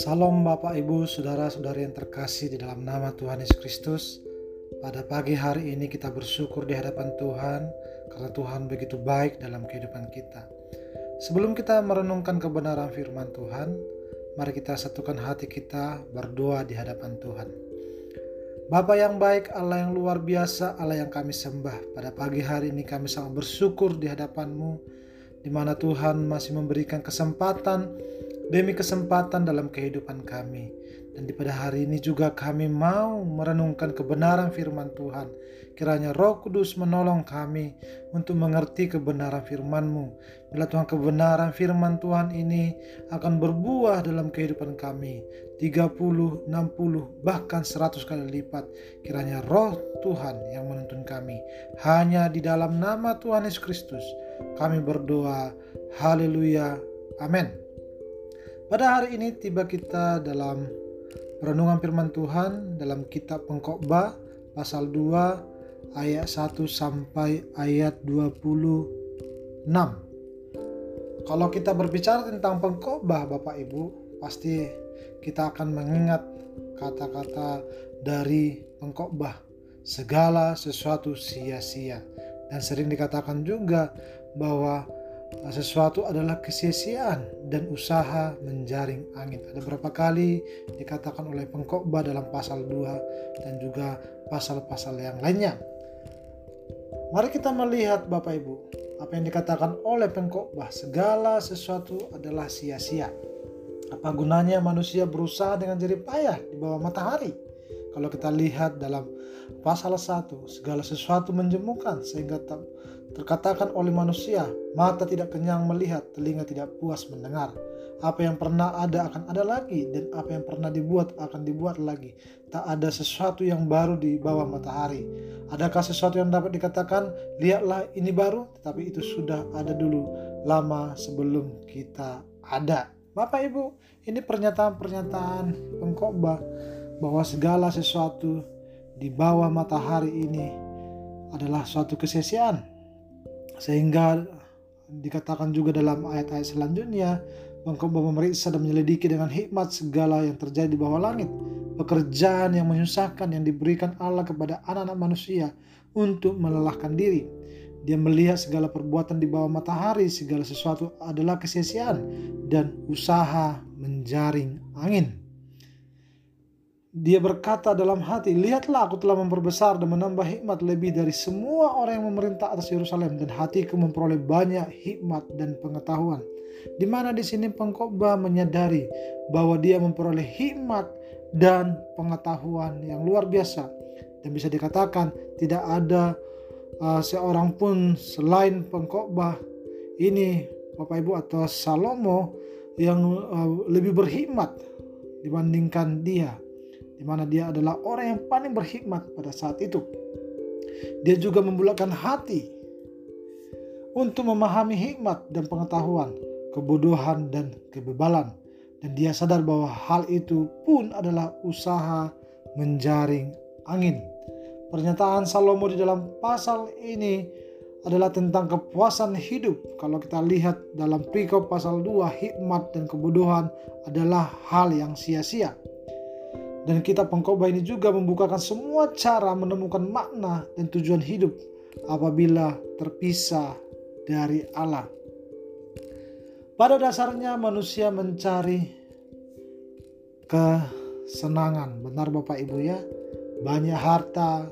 Salam Bapak Ibu, Saudara-saudari yang terkasih di dalam nama Tuhan Yesus Kristus. Pada pagi hari ini kita bersyukur di hadapan Tuhan karena Tuhan begitu baik dalam kehidupan kita. Sebelum kita merenungkan kebenaran firman Tuhan, mari kita satukan hati kita berdoa di hadapan Tuhan. Bapa yang baik, Allah yang luar biasa, Allah yang kami sembah. Pada pagi hari ini kami sangat bersyukur di hadapan-Mu, di mana Tuhan masih memberikan kesempatan demi kesempatan dalam kehidupan kami. Dan di pada hari ini juga kami mau merenungkan kebenaran firman Tuhan. Kiranya roh kudus menolong kami untuk mengerti kebenaran firman-Mu. Bila Tuhan kebenaran firman Tuhan ini akan berbuah dalam kehidupan kami. 30, 60, bahkan 100 kali lipat. Kiranya roh Tuhan yang menuntun kami. Hanya di dalam nama Tuhan Yesus Kristus kami berdoa. Haleluya. Amin. Pada hari ini tiba kita dalam renungan firman Tuhan dalam kitab Pengkhotbah pasal 2 ayat 1 sampai ayat 26. Kalau kita berbicara tentang pengkhotbah Bapak Ibu, pasti kita akan mengingat kata-kata dari pengkhotbah segala sesuatu sia-sia dan sering dikatakan juga bahwa sesuatu adalah kesia-siaan dan usaha menjaring angin. Ada berapa kali dikatakan oleh pengkhotbah dalam pasal 2 dan juga pasal-pasal yang lainnya. Mari kita melihat Bapak Ibu, apa yang dikatakan oleh pengkhotbah, segala sesuatu adalah sia-sia. Apa gunanya manusia berusaha dengan jerih payah di bawah matahari? Kalau kita lihat dalam pasal 1, segala sesuatu menjemukan sehingga terkatakan oleh manusia, mata tidak kenyang melihat, telinga tidak puas mendengar. Apa yang pernah ada akan ada lagi dan apa yang pernah dibuat akan dibuat lagi. Tak ada sesuatu yang baru di bawah matahari. Adakah sesuatu yang dapat dikatakan, lihatlah ini baru, tetapi itu sudah ada dulu lama sebelum kita ada. Bapak Ibu, ini pernyataan-pernyataan pengkhotbah bahwa segala sesuatu di bawah matahari ini adalah suatu kesia-siaan sehingga dikatakan juga dalam ayat-ayat selanjutnya, Pengkhotbah memeriksa dan menyelidiki dengan hikmat segala yang terjadi di bawah langit. Pekerjaan yang menyusahkan yang diberikan Allah kepada anak-anak manusia untuk melelahkan diri. Dia melihat segala perbuatan di bawah matahari, segala sesuatu adalah kesia-siaan dan usaha menjaring angin. Dia berkata dalam hati, Lihatlah aku telah memperbesar dan menambah hikmat lebih dari semua orang yang memerintah atas Yerusalem dan hatiku memperoleh banyak hikmat dan pengetahuan. Di mana di sini pengkhotbah menyadari bahwa dia memperoleh hikmat dan pengetahuan yang luar biasa dan bisa dikatakan tidak ada uh, seorang pun selain pengkhotbah ini Bapak Ibu atau Salomo yang uh, lebih berhikmat dibandingkan dia di mana dia adalah orang yang paling berhikmat pada saat itu. Dia juga membulatkan hati untuk memahami hikmat dan pengetahuan, kebodohan dan kebebalan. Dan dia sadar bahwa hal itu pun adalah usaha menjaring angin. Pernyataan Salomo di dalam pasal ini adalah tentang kepuasan hidup. Kalau kita lihat dalam perikop pasal 2, hikmat dan kebodohan adalah hal yang sia-sia. Dan kitab pengkhotbah ini juga membukakan semua cara menemukan makna dan tujuan hidup apabila terpisah dari Allah. Pada dasarnya manusia mencari kesenangan. Benar Bapak Ibu ya. Banyak harta,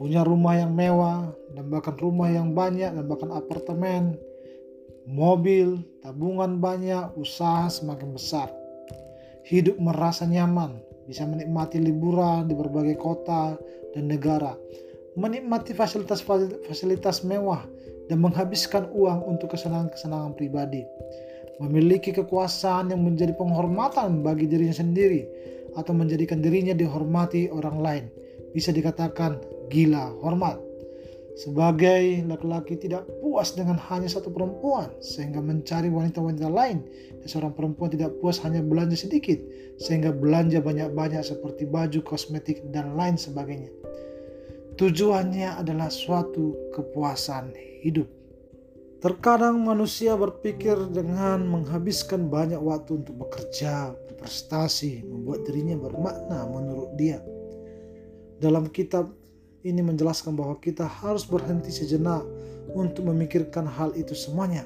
punya rumah yang mewah, dan bahkan rumah yang banyak, dan bahkan apartemen, mobil, tabungan banyak, usaha semakin besar. Hidup merasa nyaman, bisa menikmati liburan di berbagai kota dan negara, menikmati fasilitas-fasilitas mewah dan menghabiskan uang untuk kesenangan-kesenangan pribadi, memiliki kekuasaan yang menjadi penghormatan bagi dirinya sendiri atau menjadikan dirinya dihormati orang lain, bisa dikatakan gila hormat. Sebagai laki-laki tidak puas dengan hanya satu perempuan sehingga mencari wanita-wanita lain dan seorang perempuan tidak puas hanya belanja sedikit sehingga belanja banyak-banyak seperti baju, kosmetik dan lain sebagainya. Tujuannya adalah suatu kepuasan hidup. Terkadang manusia berpikir dengan menghabiskan banyak waktu untuk bekerja, berprestasi, membuat dirinya bermakna menurut dia. Dalam kitab ini menjelaskan bahwa kita harus berhenti sejenak untuk memikirkan hal itu semuanya.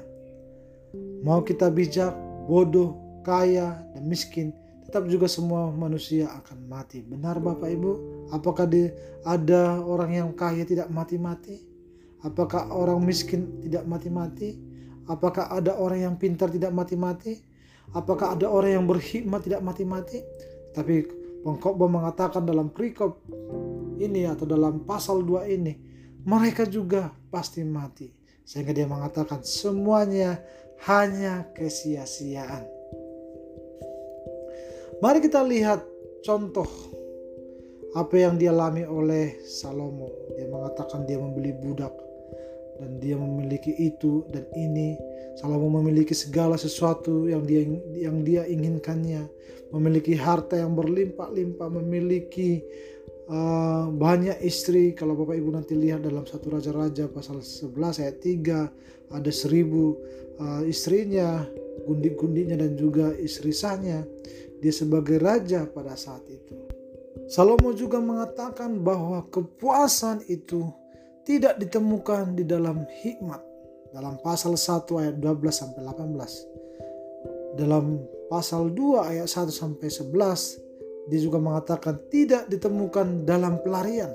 Mau kita bijak, bodoh, kaya, dan miskin, tetap juga semua manusia akan mati. Benar Bapak Ibu? Apakah ada orang yang kaya tidak mati-mati? Apakah orang miskin tidak mati-mati? Apakah ada orang yang pintar tidak mati-mati? Apakah ada orang yang berhikmat tidak mati-mati? Tapi pengkhotbah mengatakan dalam perikop ini atau dalam pasal 2 ini, mereka juga pasti mati. Sehingga dia mengatakan semuanya hanya kesia-siaan. Mari kita lihat contoh apa yang dialami oleh Salomo. Dia mengatakan dia membeli budak dan dia memiliki itu dan ini Salomo memiliki segala sesuatu yang dia yang dia inginkannya memiliki harta yang berlimpah-limpah memiliki uh, banyak istri kalau Bapak Ibu nanti lihat dalam satu raja-raja pasal 11 ayat 3 ada seribu uh, istrinya gundik-gundiknya dan juga istri sahnya. Dia sebagai raja pada saat itu. Salomo juga mengatakan bahwa kepuasan itu tidak ditemukan di dalam hikmat. Dalam pasal 1 ayat 12 sampai 18. Dalam pasal 2 ayat 1 sampai 11 dia juga mengatakan tidak ditemukan dalam pelarian.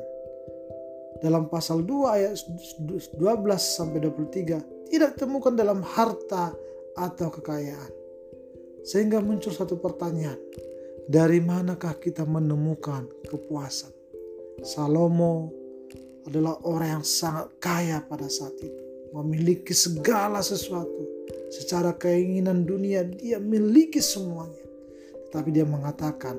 Dalam pasal 2 ayat 12 sampai 23 tidak ditemukan dalam harta atau kekayaan. Sehingga muncul satu pertanyaan, dari manakah kita menemukan kepuasan? Salomo adalah orang yang sangat kaya pada saat itu. Memiliki segala sesuatu. Secara keinginan dunia dia miliki semuanya. Tetapi dia mengatakan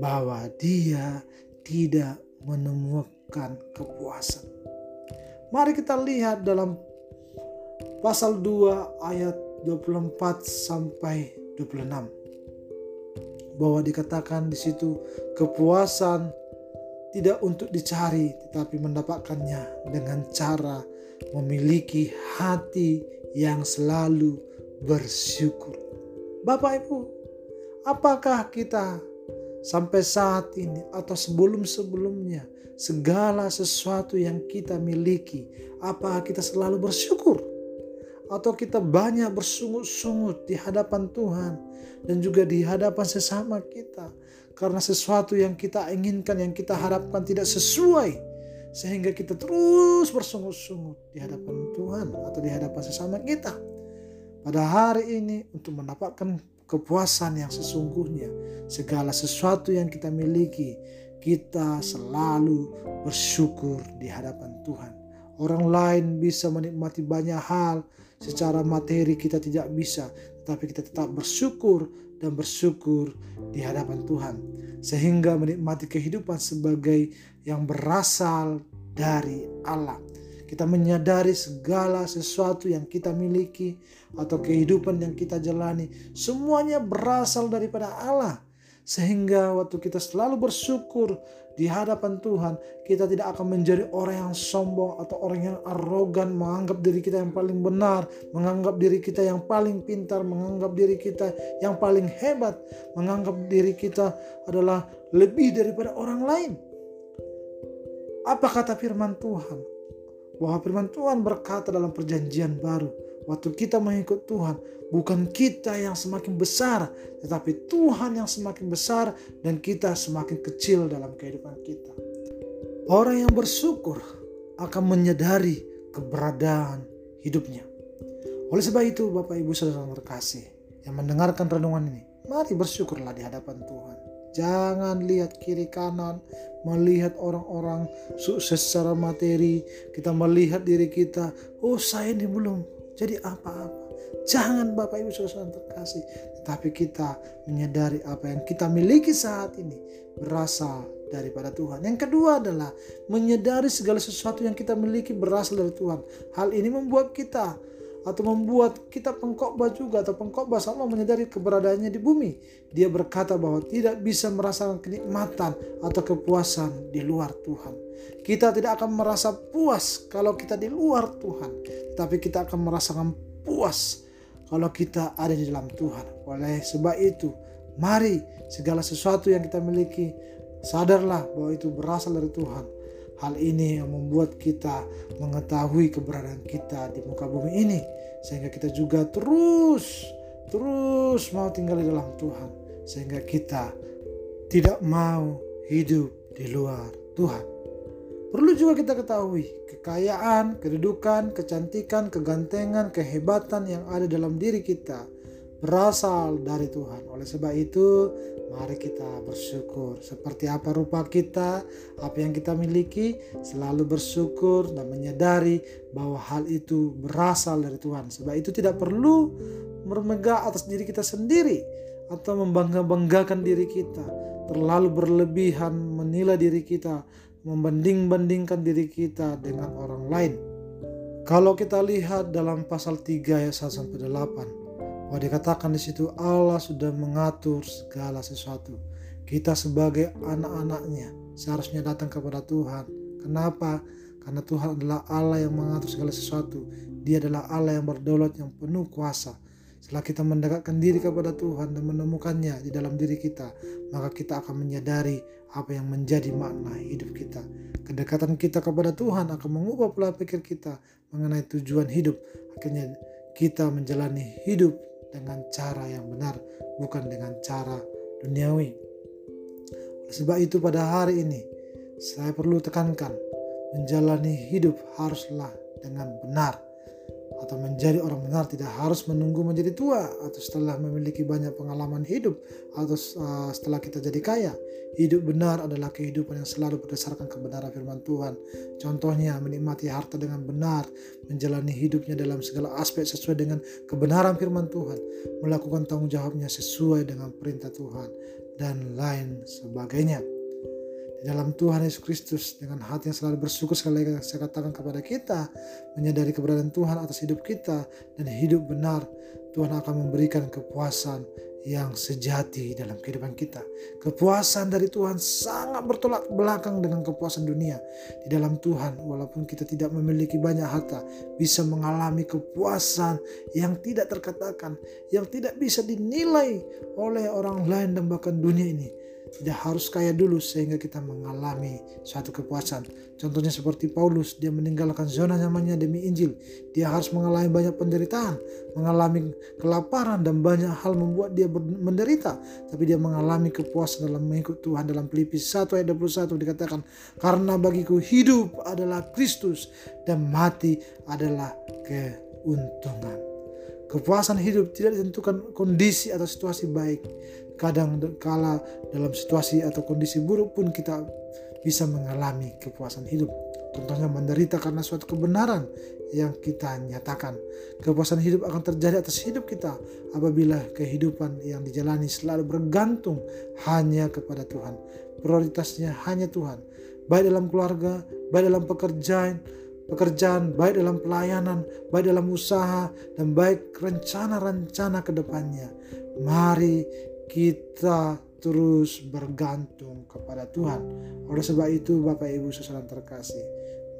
bahwa dia tidak menemukan kepuasan. Mari kita lihat dalam pasal 2 ayat 24 sampai 26 bahwa dikatakan di situ kepuasan tidak untuk dicari, tetapi mendapatkannya dengan cara memiliki hati yang selalu bersyukur. Bapak Ibu, apakah kita sampai saat ini atau sebelum-sebelumnya segala sesuatu yang kita miliki, apakah kita selalu bersyukur? Atau kita banyak bersungut-sungut di hadapan Tuhan dan juga di hadapan sesama kita karena sesuatu yang kita inginkan, yang kita harapkan tidak sesuai. Sehingga kita terus bersungut-sungut di hadapan Tuhan atau di hadapan sesama kita. Pada hari ini untuk mendapatkan kepuasan yang sesungguhnya. Segala sesuatu yang kita miliki, kita selalu bersyukur di hadapan Tuhan. Orang lain bisa menikmati banyak hal secara materi kita tidak bisa, tetapi kita tetap bersyukur dan bersyukur di hadapan Tuhan, sehingga menikmati kehidupan sebagai yang berasal dari Allah. Kita menyadari segala sesuatu yang kita miliki atau kehidupan yang kita jalani, semuanya berasal daripada Allah sehingga waktu kita selalu bersyukur di hadapan Tuhan, kita tidak akan menjadi orang yang sombong atau orang yang arogan, menganggap diri kita yang paling benar, menganggap diri kita yang paling pintar, menganggap diri kita yang paling hebat, menganggap diri kita adalah lebih daripada orang lain. Apa kata firman Tuhan? Bahwa firman Tuhan berkata dalam perjanjian baru, Waktu kita mengikut Tuhan, bukan kita yang semakin besar, tetapi Tuhan yang semakin besar dan kita semakin kecil dalam kehidupan kita. Orang yang bersyukur akan menyadari keberadaan hidupnya. Oleh sebab itu, Bapak Ibu Saudara terkasih yang mendengarkan renungan ini, mari bersyukurlah di hadapan Tuhan. Jangan lihat kiri kanan, melihat orang-orang sukses secara materi. Kita melihat diri kita, oh saya ini belum jadi apa-apa. Jangan Bapak Ibu Saudara terkasih, tetapi kita menyadari apa yang kita miliki saat ini berasal daripada Tuhan. Yang kedua adalah menyadari segala sesuatu yang kita miliki berasal dari Tuhan. Hal ini membuat kita atau membuat kita pengkhotbah juga atau pengkhotbah selalu menyadari keberadaannya di bumi. Dia berkata bahwa tidak bisa merasakan kenikmatan atau kepuasan di luar Tuhan. Kita tidak akan merasa puas kalau kita di luar Tuhan, tapi kita akan merasakan puas kalau kita ada di dalam Tuhan. Oleh sebab itu, mari segala sesuatu yang kita miliki sadarlah bahwa itu berasal dari Tuhan Hal ini yang membuat kita mengetahui keberadaan kita di muka bumi ini. Sehingga kita juga terus, terus mau tinggal di dalam Tuhan. Sehingga kita tidak mau hidup di luar Tuhan. Perlu juga kita ketahui kekayaan, kedudukan, kecantikan, kegantengan, kehebatan yang ada dalam diri kita berasal dari Tuhan. Oleh sebab itu, mari kita bersyukur. Seperti apa rupa kita, apa yang kita miliki, selalu bersyukur dan menyadari bahwa hal itu berasal dari Tuhan. Sebab itu tidak perlu bermegah atas diri kita sendiri atau membangga-banggakan diri kita. Terlalu berlebihan menilai diri kita, membanding-bandingkan diri kita dengan orang lain. Kalau kita lihat dalam pasal 3 ayat 1 sampai 8, bahwa dikatakan di situ Allah sudah mengatur segala sesuatu. Kita sebagai anak-anaknya seharusnya datang kepada Tuhan. Kenapa? Karena Tuhan adalah Allah yang mengatur segala sesuatu. Dia adalah Allah yang berdaulat yang penuh kuasa. Setelah kita mendekatkan diri kepada Tuhan dan menemukannya di dalam diri kita, maka kita akan menyadari apa yang menjadi makna hidup kita. Kedekatan kita kepada Tuhan akan mengubah pola pikir kita mengenai tujuan hidup. Akhirnya kita menjalani hidup dengan cara yang benar, bukan dengan cara duniawi. Sebab itu pada hari ini saya perlu tekankan menjalani hidup haruslah dengan benar atau menjadi orang benar tidak harus menunggu menjadi tua atau setelah memiliki banyak pengalaman hidup atau uh, setelah kita jadi kaya. Hidup benar adalah kehidupan yang selalu berdasarkan kebenaran firman Tuhan. Contohnya menikmati harta dengan benar, menjalani hidupnya dalam segala aspek sesuai dengan kebenaran firman Tuhan, melakukan tanggung jawabnya sesuai dengan perintah Tuhan dan lain sebagainya dalam Tuhan Yesus Kristus dengan hati yang selalu bersyukur sekali saya katakan kepada kita menyadari keberadaan Tuhan atas hidup kita dan hidup benar Tuhan akan memberikan kepuasan yang sejati dalam kehidupan kita. Kepuasan dari Tuhan sangat bertolak belakang dengan kepuasan dunia. Di dalam Tuhan, walaupun kita tidak memiliki banyak harta, bisa mengalami kepuasan yang tidak terkatakan, yang tidak bisa dinilai oleh orang lain dan bahkan dunia ini tidak harus kaya dulu sehingga kita mengalami suatu kepuasan. Contohnya seperti Paulus, dia meninggalkan zona nyamannya demi Injil. Dia harus mengalami banyak penderitaan, mengalami kelaparan dan banyak hal membuat dia menderita. Tapi dia mengalami kepuasan dalam mengikut Tuhan. Dalam Filipi 1 ayat 21 dikatakan, Karena bagiku hidup adalah Kristus dan mati adalah keuntungan. Kepuasan hidup tidak ditentukan kondisi atau situasi baik. Kadang kala dalam situasi atau kondisi buruk pun kita bisa mengalami kepuasan hidup. Contohnya menderita karena suatu kebenaran yang kita nyatakan. Kepuasan hidup akan terjadi atas hidup kita apabila kehidupan yang dijalani selalu bergantung hanya kepada Tuhan. Prioritasnya hanya Tuhan. Baik dalam keluarga, baik dalam pekerjaan, pekerjaan, baik dalam pelayanan, baik dalam usaha, dan baik rencana-rencana ke depannya. Mari kita terus bergantung kepada Tuhan. Oleh sebab itu Bapak Ibu saudara terkasih,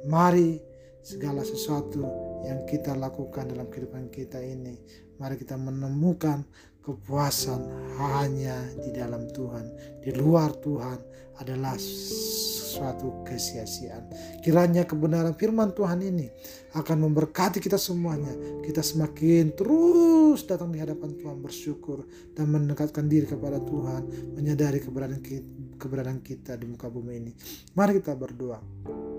mari segala sesuatu yang kita lakukan dalam kehidupan kita ini, mari kita menemukan kepuasan hanya di dalam Tuhan. Di luar Tuhan adalah suatu kesia-siaan. Kiranya kebenaran firman Tuhan ini akan memberkati kita semuanya. Kita semakin terus datang di hadapan Tuhan bersyukur dan mendekatkan diri kepada Tuhan, menyadari keberadaan kita, keberadaan kita di muka bumi ini. Mari kita berdoa.